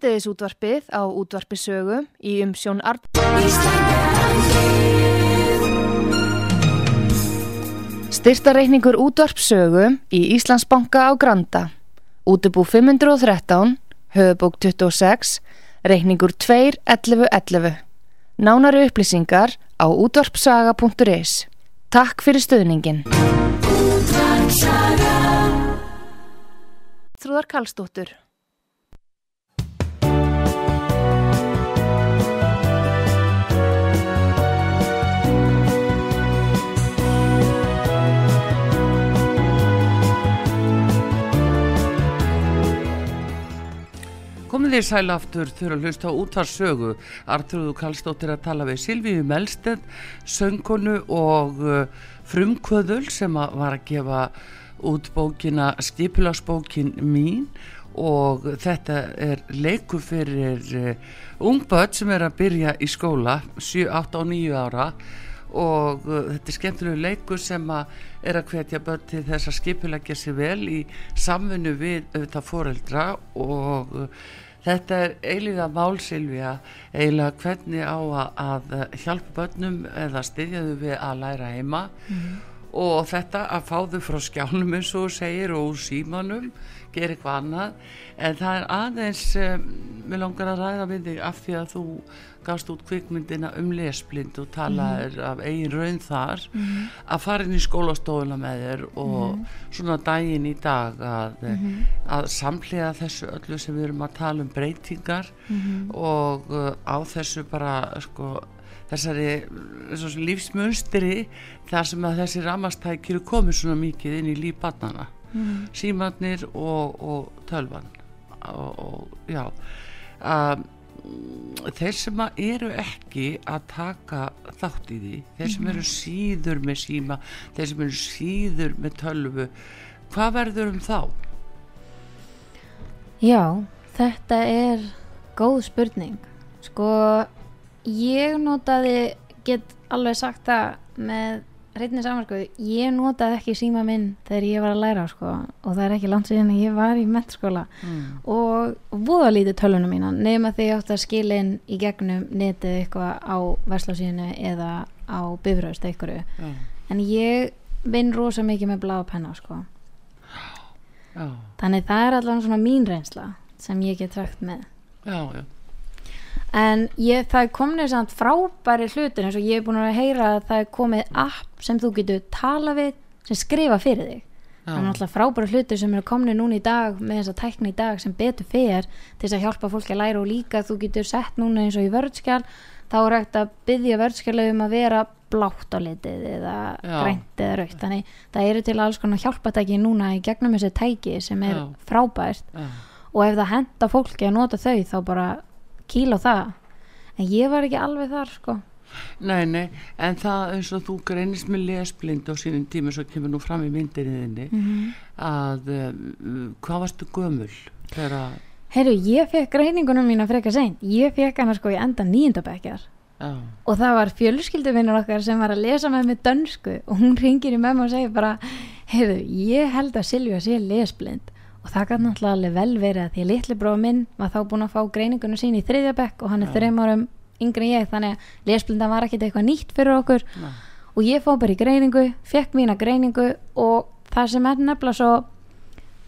Sítiðis útvarpið á útvarpisögu í umsjón Art. Styrtareikningur útvarpsögu í Íslandsbanka á Granda. Útubú 513, höfubók 26, reikningur 2.11.11. Nánari upplýsingar á útvarpsaga.is. Takk fyrir stöðningin. Þrúðar Karlsdóttur. Komið þið sæl aftur þurfa að hlusta á útvarsögu. Artrúðu Kallstóttir að tala við Silvíu Melstedt, söngkonu og uh, frumkvöðul sem að var að gefa út bókina Skipulagsbókin mín og þetta er leiku fyrir uh, ungböld sem er að byrja í skóla 7, 8 og 9 ára og uh, þetta er skemmtilegu leikur sem að er að hvetja börn til þess að skipulegja sér vel í samfunnu við auðvitað foreldra og þetta er eiginlega málsilvja eiginlega hvernig á að, að hjálpa börnum eða styðja þau við að læra heima. Og þetta að fá þau frá skjánum eins og segir og símanum gera eitthvað annað. En það er aðeins um, mér langar að ræða við þig af því að þú gafst út kvikmyndina um lesblind og talaðir af eigin raun þar að fara inn í skólastofuna með þér og svona daginn í dag að, að samlega þessu öllu sem við erum að tala um breytingar og uh, á þessu bara sko þessari lífsmunstri þar sem að þessi ramastækir eru komið svona mikið inn í líf barnana símannir og, og tölvan. Og, og já. Um, þeir sem eru ekki að taka þátt í því þeir sem eru síður með síma þeir sem eru síður með tölvu hvað verður um þá? Já, þetta er góð spurning. Sko, ég notaði, get alveg sagt það með reyndin samansku, ég notaði ekki síma minn þegar ég var að læra, sko, og það er ekki langt síðan að ég var í mettskóla Mm. og voða lítið tölunum mína nema því ég átti að skila inn í gegnum netið eitthvað á verslásíðinu eða á bifröðst eitthvað Já, en ég vinn rosa mikið með blá penna, sko. Já, þannig það er allavega svona mín reynsla sem ég get sagt með. Já, já. En ég, það er komin samt frábæri hlutir eins og ég er búin að heyra að það er komið app sem þú getur tala við sem skrifa fyrir þig. Það er náttúrulega frábæri hlutir sem eru komin núna í dag með þess að tækna í dag sem betur fer til þess að hjálpa fólki að læra og líka þú getur sett núna eins og í vörðskjál þá er hægt að byggja vörðskjálau um að vera blátt á litið eða Já. grænt eða raukt. Þannig það eru til alls konar hjálpatæki núna í gegnum þessi tæki sem er Já. frábært já. og ef það henda fólki að nota þau þá bara kýla á það. En ég var ekki alveg þar sko. Nei, nei, en það eins og þú greinist með lesblind á sínum tíma svo kemur nú fram í myndinni þinni Mhm. að um, hvað varstu gömul þegar að Heyrðu, ég fekk greiningunum mína frekar seint ég fekk hana sko í enda nýjundabækjar já, og það var fjölskylduvinnur okkar sem var að lesa með mig dönsku. Og hún ringir í mömmu og segir bara heyrðu, ég held að Silvja sé lesblind og það gæti náttúrulega alveg vel verið að því að litli bróða minn var þá búin að fá greiningunum sín í þriðjabæk og hann er þreim árum yngri en ég þannig að lesblindan var ekkit eitthvað nýtt fyrir okkur. Nei. og ég fór bara í greiningu, fekk mína greiningu og það sem er nefnilega svo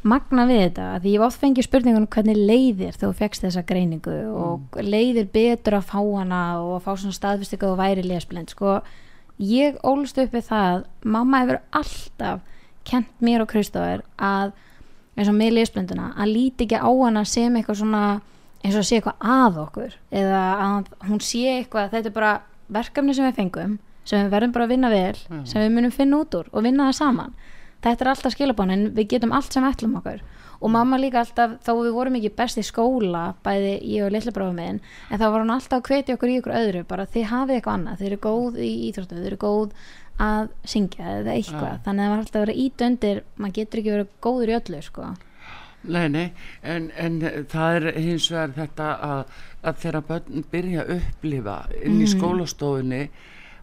magna við þetta að því ég oft fengið spurningunum hvernig leiðir þú fegst þessa greiningu og leiðir betur að fá hana og að fá svona staðfistika og væri lesblind sko, ég ólst upp við það mamma hefur alltaf kent mér og Kristóður að eins og með lesblinduna að líti ekki á hana sem eitthvað svona eins og sé eitthvað að okkur eða að hún sé eitthvað þetta er bara verkefni sem við fengum sem við verðum bara að vinna vel sem við munum finna út úr og vinna það saman. Þetta er alltaf skilabón en við getum allt sem ætlum okkur. Og mamma líka alltaf þó við vorum ekki best í skóla bæði ég og litla bráfa minn en þá var hún alltaf að hvetja okkur í ykkur öðru bara þið hafið eitthvað annað, þið eru góð í íþróttu þið eru góð að syngja eða eitthvað Já. þannig að það var alltaf að vera ít undir maður getur ekki verið góður í öllu sko. Nei, nei, en, en það er hins vegar þetta að, að þegar börn byrja að upplifa inn í skólastofunni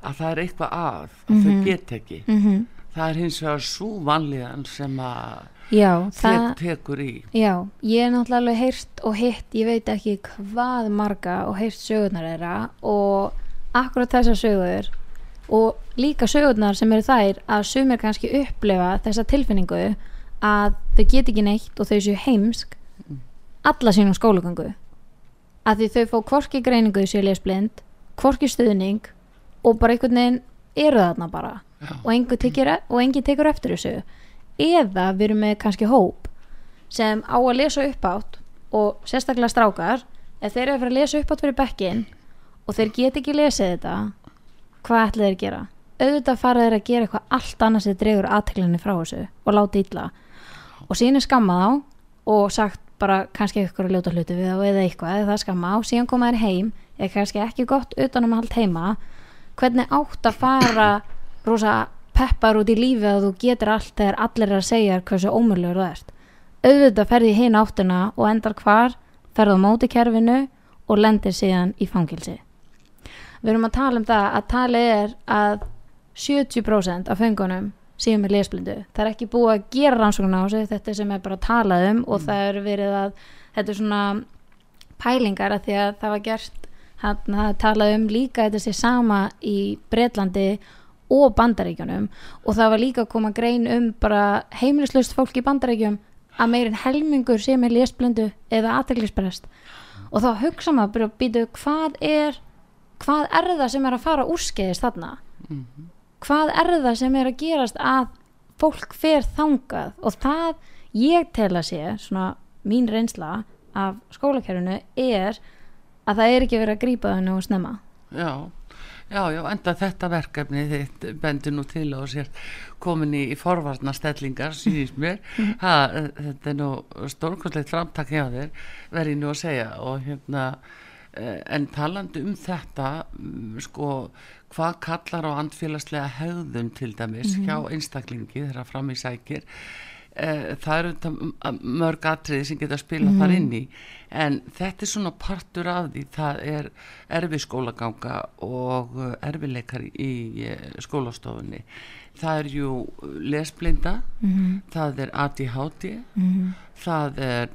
að það er eitthvað að, að þau get ekki. mm Það er hins vegar svo vanlíðan sem að já, það, tekur í. já, ég er náttúrulega heyrt og hitt, ég veit ekki hvað marga og heyrt sögurnar þeirra og akkurat þessar sögur og líka sögurnar sem eru þær að sumir kannski upplifa þessa tilfinningu að þau get ekki neitt og þau séu heimsk alla sínum skólagöngu. Að því þau fá hvorki greiningu séu lesblind, hvorki stuðning og bara einhvern veginn eru þarna bara. Já. og enginn tekur, tekur eftir þessu. Eða við erum með kannski hóp sem á að lesa upp átt og sérstaklega strákar ef þeir eru að fara að lesa upp átt fyrir bekkin og þeir get ekki lesið þetta hvað ætla þeir að gera? Auðvitað fara þeir að gera eitthvað allt annað sem dregur aðteklinni frá þessu og láta illa. Og síðan er skammað á og sagt bara kannski eitthvað að ljóta hluti við þá eða eitthvað eða það skamma og síðan koma þér heim eða kannski ekki gott utanum allt heima. Hvernig átt að fara rosa peppar út í lífi að þú getur allt þegar allir er að segja hversu ómurlegur þú ert? Auðvitað ferði hinn áttuna og endar hvar ferði á móti kerfinu og lendir síðan í fangilsi við erum að tala um það að talið er að 70% af fengunum séu með lesblindu. Það er ekki búið að gera rannsókn á þessu þetta sem er bara að tala um og það er verið að þetta er svona pælingar að því að það var gert hann það er talað um líka þetta sé sama í Bretlandi og Bandaríkjunum. Og það var líka að koma grein um bara heimilislaust fólk í Bandaríkjum að meirinn helmingur sé með lesblindu eða aðteglisbrest og þá hugsa maður bara býtu hvað er hvað er það sem er að fara úrskeiðist þarna? Hvað er það sem er að gerast að fólk fer þangað? Og það ég tel að sé svona mín reynsla af skólakerfinu er að það er ekki verið að grípa það nú snemma. Já, já, já, enda þetta verkefni þitt bendur nú til og sér komin í, í forvarnastellingar sýnist mér. Ha, þetta er nú stórkostlegt framtak hjá þér verið nú að segja. Og hérna en talandi um þetta mm, sko, hvað kallar á andfélagslega hegðun til dæmis hjá einstaklingi þegar fram í sækir? Eh, það eru mörg atriði sem geta spilað þar inn í en þetta er svona partur af því það er erfi skólaganga og eh, erfileikar í eh, skólastofunni. Það er jú lesblinda Mhm. það er ADHD það er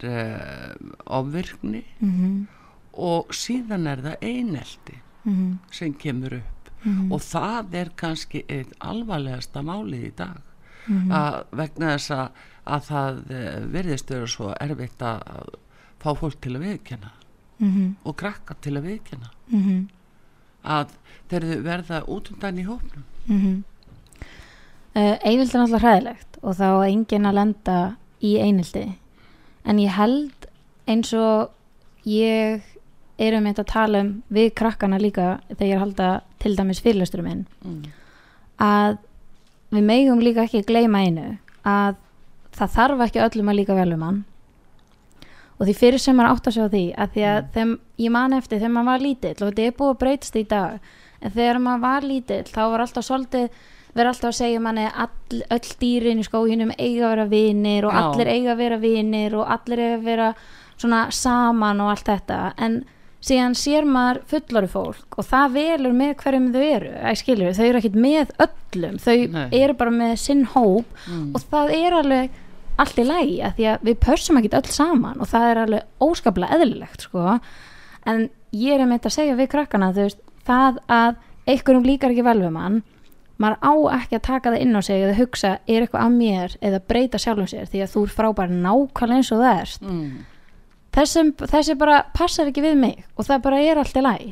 ofvirkni Mhm. Og síðan er það einelti Mhm. sem kemur upp og það er kannski eitt alvarlegasta málið í dag Mhm. að vegna þess að, að það uh, verðist vera svo erfitt að fá fólk til að viðkjanna Mhm. og krakka til að viðkjanna Mhm. að þeir eru verða út undan í hópnum Mm uh, einildi er náttúrulega hræðilegt og þá á enginn að lenda í einildi en ég held eins og ég er um þetta að tala um við krakkana líka þegar ég halda til dæmis fyrirlesturum minn mm. að við megum líka ekki gleyma einu að það þarf ekki öllum að líka vel um hann og því fyrir sem maður átt að sjá því að því að þeim, ég man eftir þegar maður var lítill og þetta er búið að breytast í dag en þegar maður var lítill þá var alltaf svolítið verið alltaf að segja manni all, öll dýrin í skóginum eiga að vera vinir og Já. allir eiga að vera vinir og allir eiga að vera svona saman og allt þetta en síðan sér maður fullori fólk og það velur með hverjum þau eru skilur, þau eru ekkit með öllum þau Nei. eru bara með sinn hóp Mm. og það er alveg allt í lægi að því að við pössum ekkit öll saman og það er alveg óskaplega eðlilegt sko en ég er með þetta að segja við krakkana veist, það að einhverjum líkar ekki vel við mann maður á ekki að taka það inn á sig eða hugsa er eitthvað að mér eða breyta sjálfum sér því að þú er frábær nákvæmlega eins og það ert Mm. Þessum, þessi bara passar ekki við mig og það bara er allt í læg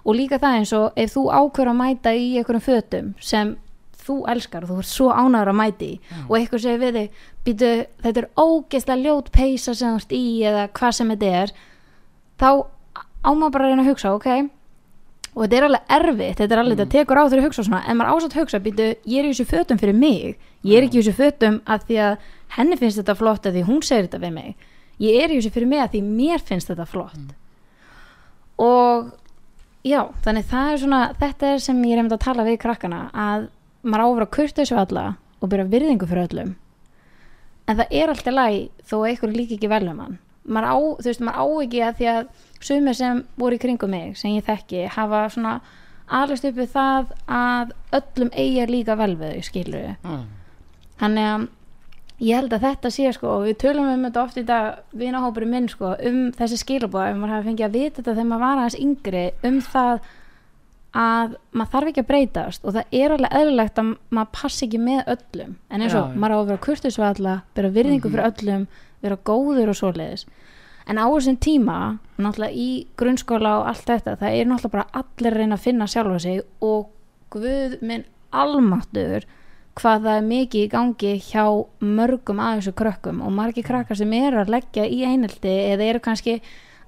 og líka það eins og ef þú ákveður að mæta í einhverjum fötum sem þú elskar og þú ert svo ánæður að mæti í og eitthvað segir við þig býtu, þetta er ógeðslega ljót peysa sem þú ert í eða hvað sem þetta er þá á maður bara að reyna að hugsa ok og þetta er alveg erfitt, þetta er alveg, þetta tekur á þegar að hugsa svona, en maður ásatt að hugsa, býtu, ég er í þessu fötum fyrir mig, ég er ekki í þessu fötum að því að henni finnst þetta flott að því hún segir þetta við mig, ég er í þessu fyrir mig að því mér finnst þetta flott. Og já, þannig það er svona, þetta er sem ég er einmitt að tala við krakkana, að maður á að kurteis við alla og byrja virðingu fyrir öllum. En það er alltaf læg þó einhverju líka ekki vel um hann. Maður á, þú veist, maður á ekki að því að sumir sem voru í kringum mig sem ég þekki hafa svona alveg upp við það að öllum eigi að líka vel við skilur Mm. þannig að ég held að þetta sé sko og við tölum um þetta oft í dag vinahópurinn minn sko um þessi skilabóð ef maður hafi fengið að vita þetta þegar maður var aðeins yngri um það að maður þarf ekki að breytast og það er alveg eðlilegt að maður passi ekki með öllum. En eins og Já, maður á að vera kurtis við alla vera virðingu fyrir öllum, vera góður og svoleiðis. En á þessum tíma náttúrulega í grunnskóla og allt þetta það er náttúrulega bara allir reyna að finna sjálfa sig og guð minn almáttur hvað það er mikið í gangi hjá mörgum af þessu krökkum og margir krakkar sem eru að leggja í einelti eða eru kannski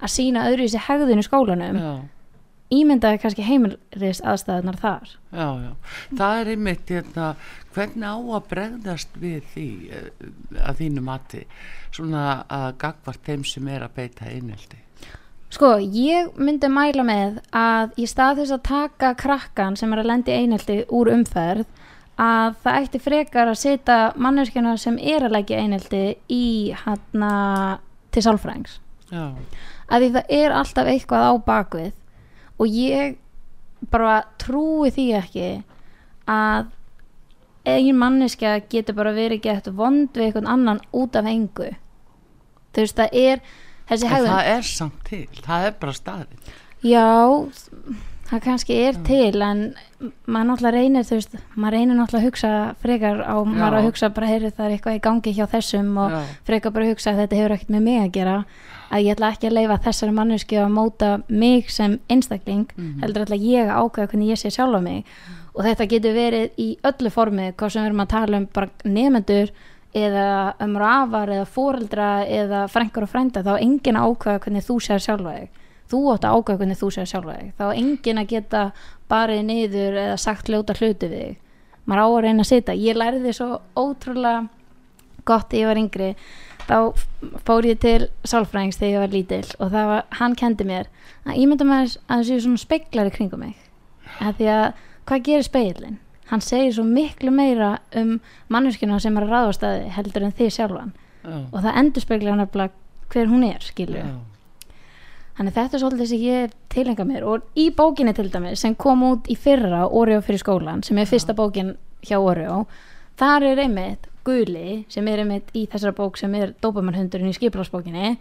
að sína öðru í sig hegðun í skólanum Já. ímyndaði kannski heimilist aðstæðunar þar. Já, já, það er einmitt hérna, hvernig á að bregðast við því eh, að þínu mati svona að gagvart þeim sem er að beita eineldi Sko, ég myndi mæla með að í stað þess að taka krakkan sem er að lendi einelti úr umferð að það ætti frekar að setja manneskjana sem er að leggja einelti í hann til sálfrængs Já, að því það er alltaf eitthvað á bakvið og ég bara trúi því ekki að eigin manneskja getur bara verið gett vond við einhvern annan út af engu. Þú veist það er þessi en hegðun. það er samt til, það er bara staðið Já, það kannski er til en maður náttúrulega reynir þú veist, maður reynir náttúrulega að hugsa frekar á maður að hugsa bara, heyri það er eitthvað í gangi hjá þessum og Já. frekar bara að hugsa að þetta hefur ekkert með mig að gera. Að ég ætla ekki að leifa þessari manneski að móta mig sem einstakling heldur ætla ég að ákveða hvernig ég sé sjálfa mig. Og þetta getur verið í öllu formi, hvað sem við erum að tala um bara nefnendur eða um rafar eða fóreldra eða frængur og frænda, þá á enginn að ákveða hvernig þú sér sjálfa þig þú átt að ákveða hvernig þú sér sjálfa þig. Þá á enginn að geta barið niður eða sagt ljóta hluti við þig. Maður á að reyna að sita, ég lærði svo ótrúlega gott þegar ég var yngri. Þá fór ég til sálfræðings þegar ég var lítil og það var, hann kendi mér að ímynda maður að það séu svona speiklar í kringum mig. Að því að hvað gerir speilin? Hann segir svo miklu meira um manneskina sem er að ráða á staði heldur en þið sjálfan. Já, og það endur speiklar nefnilega hver hún er skilur já, Þannig þetta er svolítið sem ég tilenga mér og í bókinni til dæmis sem kom út í fyrra Oreo fyrir skólan sem er fyrsta bókin hjá Oreo þar er einmitt Guli sem er einmitt í þessara bók sem er dópamannhundurinn í skiplarsbókinni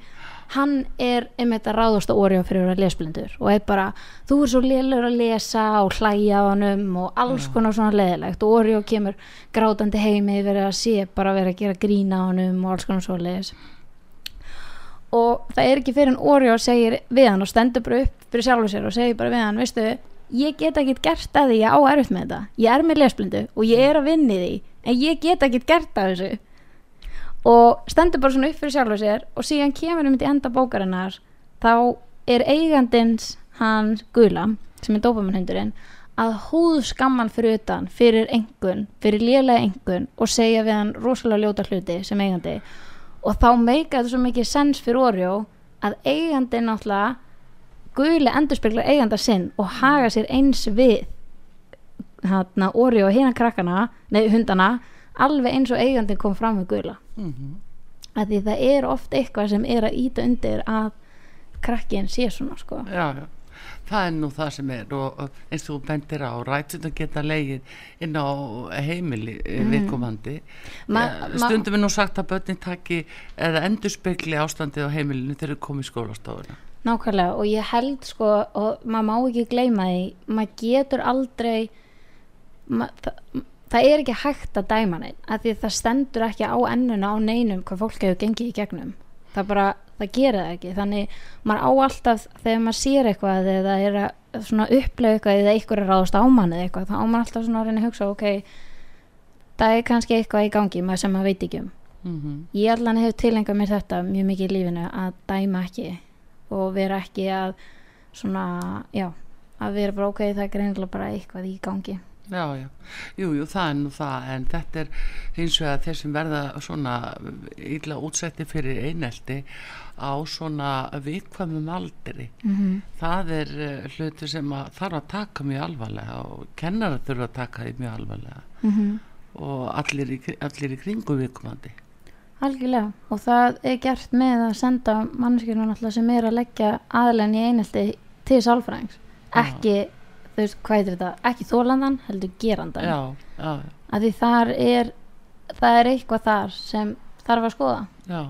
hann er einmitt að ráðast á Oreo fyrir að lesblindur og er bara þú er svo lélur að lesa og hlæja á honum og alls konar svona leðilegt og Oreo kemur grátandi heimi verið að sé bara verið að gera grína á honum og alls konar svo leðis og það er ekki fyrir en Oreo segir við hann og stendur bara upp fyrir sjálfur sér og segir bara við hann, veistu ég get ekki gert að því ég á erfitt með þetta. Ég er með lesblindu og ég er að vinni því en ég get ekki gert að þessu. Og stendur bara svona upp fyrir sjálfur sér og síðan kemur um til enda bókarinnar þá er eigandins hans gula sem er dópamannhundurinn að húð skamman fyrir utan fyrir engun, fyrir lélega engun og segja við hann rosalega ljóta hluti sem eigandi. og þá meika þetta svo mikið sens fyrir Oreo að eigandi náttúrulega guli endurspeglar eiganda sinn og haga sér eins við hérna Oreo og hérna krakkana nei hundana, alveg eins og eigandin kom fram við gula mhm, að því það er oft eitthvað sem er að íta undir að krakkin sé svona sko. Já, já Það er nú það sem er og eins og bendir á rætsin að geta leigið inn á heimili mm. viðkomandi. Ma- Eh, stundum er nú sagt að börnin taki eða endurspegli ástandið á heimilinu þegar þau komið í skólastofuna. Nákvæmlega og ég held sko og maður má ekki gleyma því maður getur aldrei ma, það, það er ekki hægt að dæma neitt af því það stendur ekki á ennuna á neinum hvað fólk hefur gengið í gegnum það bara, það gera það ekki. Þannig maður á alltaf þegar maður sér eitthvað eða er að svona upplega eitthvað eða eitthvað er ráðast á mann eða eitthvað þá á maður alltaf svona að reyna að hugsa ok, það er kannski eitthvað í gangi maður sem maður veit ekki um. Mm ég allan hef tilengað mér þetta mjög mikið í lífinu að dæma ekki og vera ekki að svona, já að vera bara ok, það er greinilega bara eitthvað í gangi Já, já, jú, jú, það er nú það en þetta er hins vegar þeir sem verða svona illa útsetti fyrir einelti á svona viðkvæmum aldri. Mm -hmm. það er uh, hluti sem að þarf að taka mjög alvarlega og kennara þurfa að taka því mjög alvarlega. Mhm. og allir í, allir í kringu viðkomandi. Algjörlega. Og það er gert með að senda mannskjörnum alltaf sem er að leggja aðlenn í einelti til sálfræðings. Ekki, þú veist, hvað heitir þetta? Ekki þólandan, heldur gerandan Já, já, að því þar er það er eitthvað þar sem þarf að skoða. Já.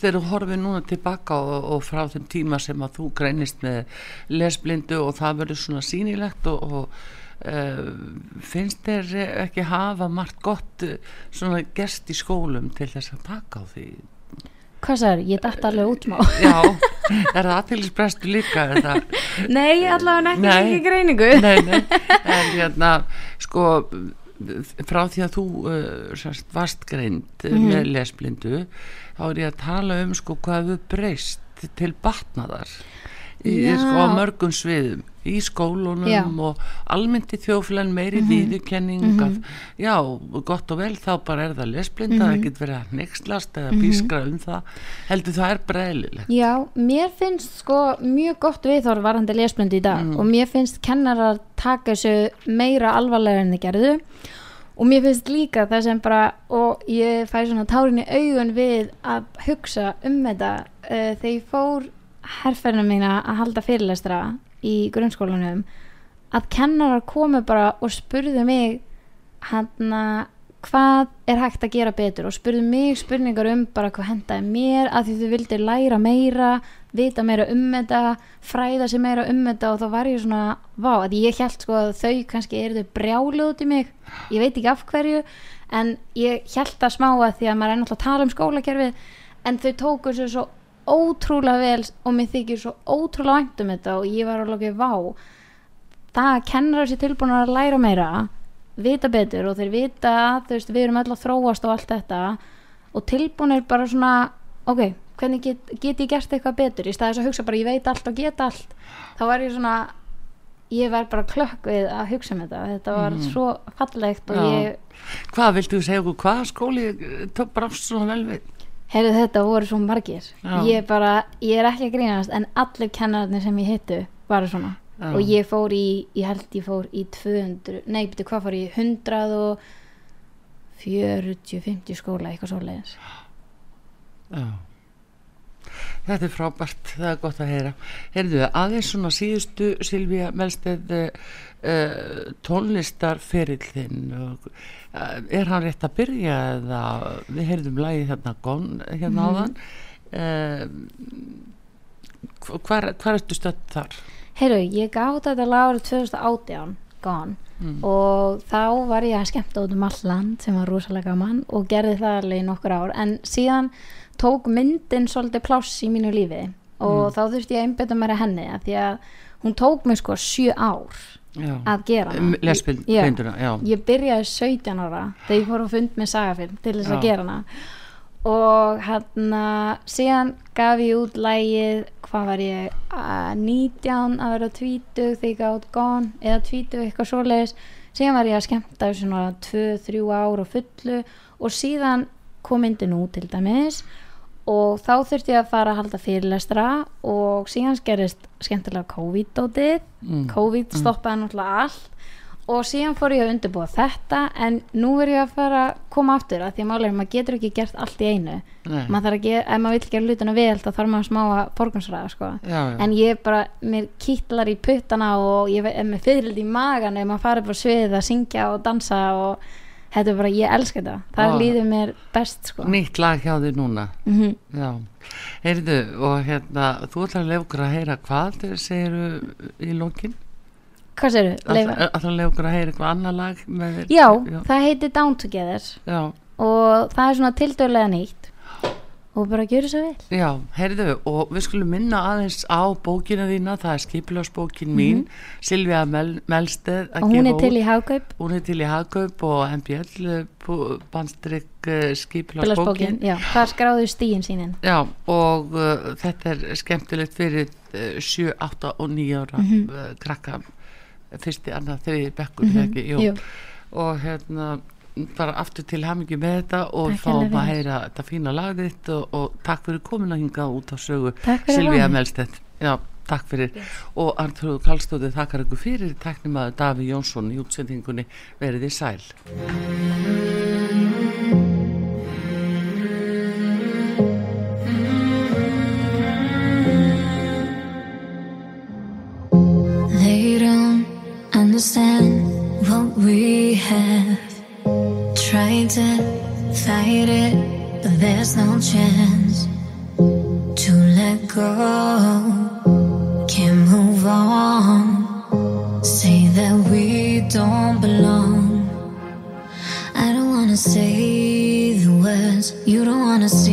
Þegar þú horfið núna tilbaka og, og frá þeim tíma sem að þú greinist með lesblindu og það verður svona sýnilegt og, og uh, finnst þér ekki hafa margt gott eh, svona gerst í skólum til þess að taka á því hvað sagður, ég dætt alveg út má Já, er það aðtýlisbrestu líka er það? Nei, allavega ekki, ekki greiningu. Nei, nei, en hérna sko frá því að þú uh, sérst, varst greind Mhm. með lesblindu þá er ég að tala um sko hvað við breyst til batnaðar í, sko, á mörgum sviðum. Í skólunum Já. Mhm. og almennt í þjóflan meiri mm viðurkenning að já, gott og vel þá bara er það lesblinda, Mhm. það getur verið að nexlast eða pískra um það. Heldur það er breyðilegt Já, mér finnst sko mjög gott viðhorf varandi lesblöndi í dag og mér finnst kennarar taka þessu meira alvarlega en þið gerðu. Og mér finnst líka það sem bara og ég fæ svona tárin í augun við að hugsa um þetta uh, þegar ég fór herferðina mína að halda fyrirlestra í grunnskólanum að kennarar komu bara og spurðu mig hann hvað er hægt að gera betur og spurðu mig spurningar um bara hvað hendaði mér að því þau vildi læra meira vita meira um þetta fræða sig meira um þetta og þá var ég svona vá, að ég held sko að þau kannski eru þau brjálu út í mig. Ég veit ekki af hverju en ég held það smá að því að maður er náttúrulega að tala um skólakerfið en þau tóku sér svo ótrúlega vel og mér þykir svo ótrúlega vænt um þetta og ég var alveg ekki vá. Það að kennar sér tilbúin að læra meira vita betur og þeir vita þú veist, við erum öll að þróast og allt þetta og tilbúin er bara svona ok, hvernig get, get ég gert eitthvað betur? Í staðis að hugsa bara ég veit allt og get allt. Þá var ég svona ég var bara klökk við að hugsa um þetta. Þetta var svo fallegt og Já. ég hvað viltu segja okkur, hvaða skóli tók brást svona vel við heyrðu þetta voru svo margir Já. ég bara, ég er ekki að grínast en allir kennararnir sem ég hittu var svona Já. og ég fór í, ég held ég fór í 200, nei, betur hvað fór ég í 100 og 40, 50 skóla, eitthvað svo leiðis Já. Þetta er frábært, það er gott að heyra. Heyrðu, aðeins svona síðustu Silvíja Melsteð uh, tónlistarferill þinn uh, er hann rétt að byrja eða við heyrðum lagið hérna gón hérna áðan? Uh, hvar, hvar ertu stödd þar? heyrðu, ég gaf þetta árið 2018 Gone og þá var ég að skemmta út um all land sem var rosalega gaman og gerði það alveg nokkur ár. En síðan tók myndin svolítið pláss í mínu lífi og þá þurfti ég að einbeta mér að henni af því að hún tók mig sko sjö ár Já. að gera Um. Lesbinduna, ég byrjaði 17 ára þegar ég fór að fund með sagafilm til þess að gera hana. Og hann síðan gaf ég út lægið hvað var ég að 19 að vera 20 þegar ég út Gone eða 20 eitthvað svoleiðis. Síðan var ég að skemmta þessu svona 2-3 ár á fullu. Og síðan kom myndin út til dæmis. og þá þurfti ég að fara að halda fyrirlestra og síðan skerist skemmtilega COVID-dótið. Mm. COVID stoppaði náttúrulega allt. Og síðan fór ég að undirbúa þetta en nú er ég að fara að koma aftur að því að málega maður getur ekki gert allt í einu. Maður þarf að gera, ef maður vill gera hlutuna vel þá þarf maður smá að forgansræða sko. En ég bara, mér kýtlar í puttana og ég er með fyrirld í magan ef maður farið bara svið að syngja og dansa og þetta er bara, ég elska þetta það Vá. líður mér best sko. Nýtt lag hjá þig núna. mm Já, heyrðu og hérna, þú ætlar að lefa okkur að heyra hvað segiru í lókin? hvað séru? Ætlar að lefa okkur að heyra eitthvað annar lag? Já, já, það heitir Down Together já, og það er svona tildöðlega nýtt og bara gjöru svo vel já, heyrðu og við skulum minna aðeins á bókina þína, það er skipilagsbókin mín, Silvía Mel, Melsteð að Mhm. og hún er til í hagkaup Hún er til í Hagkaup og MBL bandstrykk uh, Bilagsbókin, skipilagsbókin. já, það skráðu stíin sínin Já, og uh, þetta er skemmtilegt fyrir uh, 7, 8 og 9 ára Mhm. uh, krakka fyrsti, annað, þriði bekkur mm. Jú. og hérna bara aftur til hamingi með þetta og Takk fáum að heyra þetta fína lag þitt og, og takk fyrir komin að hinga út á sögu mig. Melstedt. Já, takk fyrir. Og Arnþróður Kallstóði þakkar ykkur fyrir. Teknum að Daví Jónsson í útsendingunni verið í sæl Trying to fight it, but there's no chance to let go. Can't move on. Say that we don't belong. I don't wanna say the words. You don't wanna see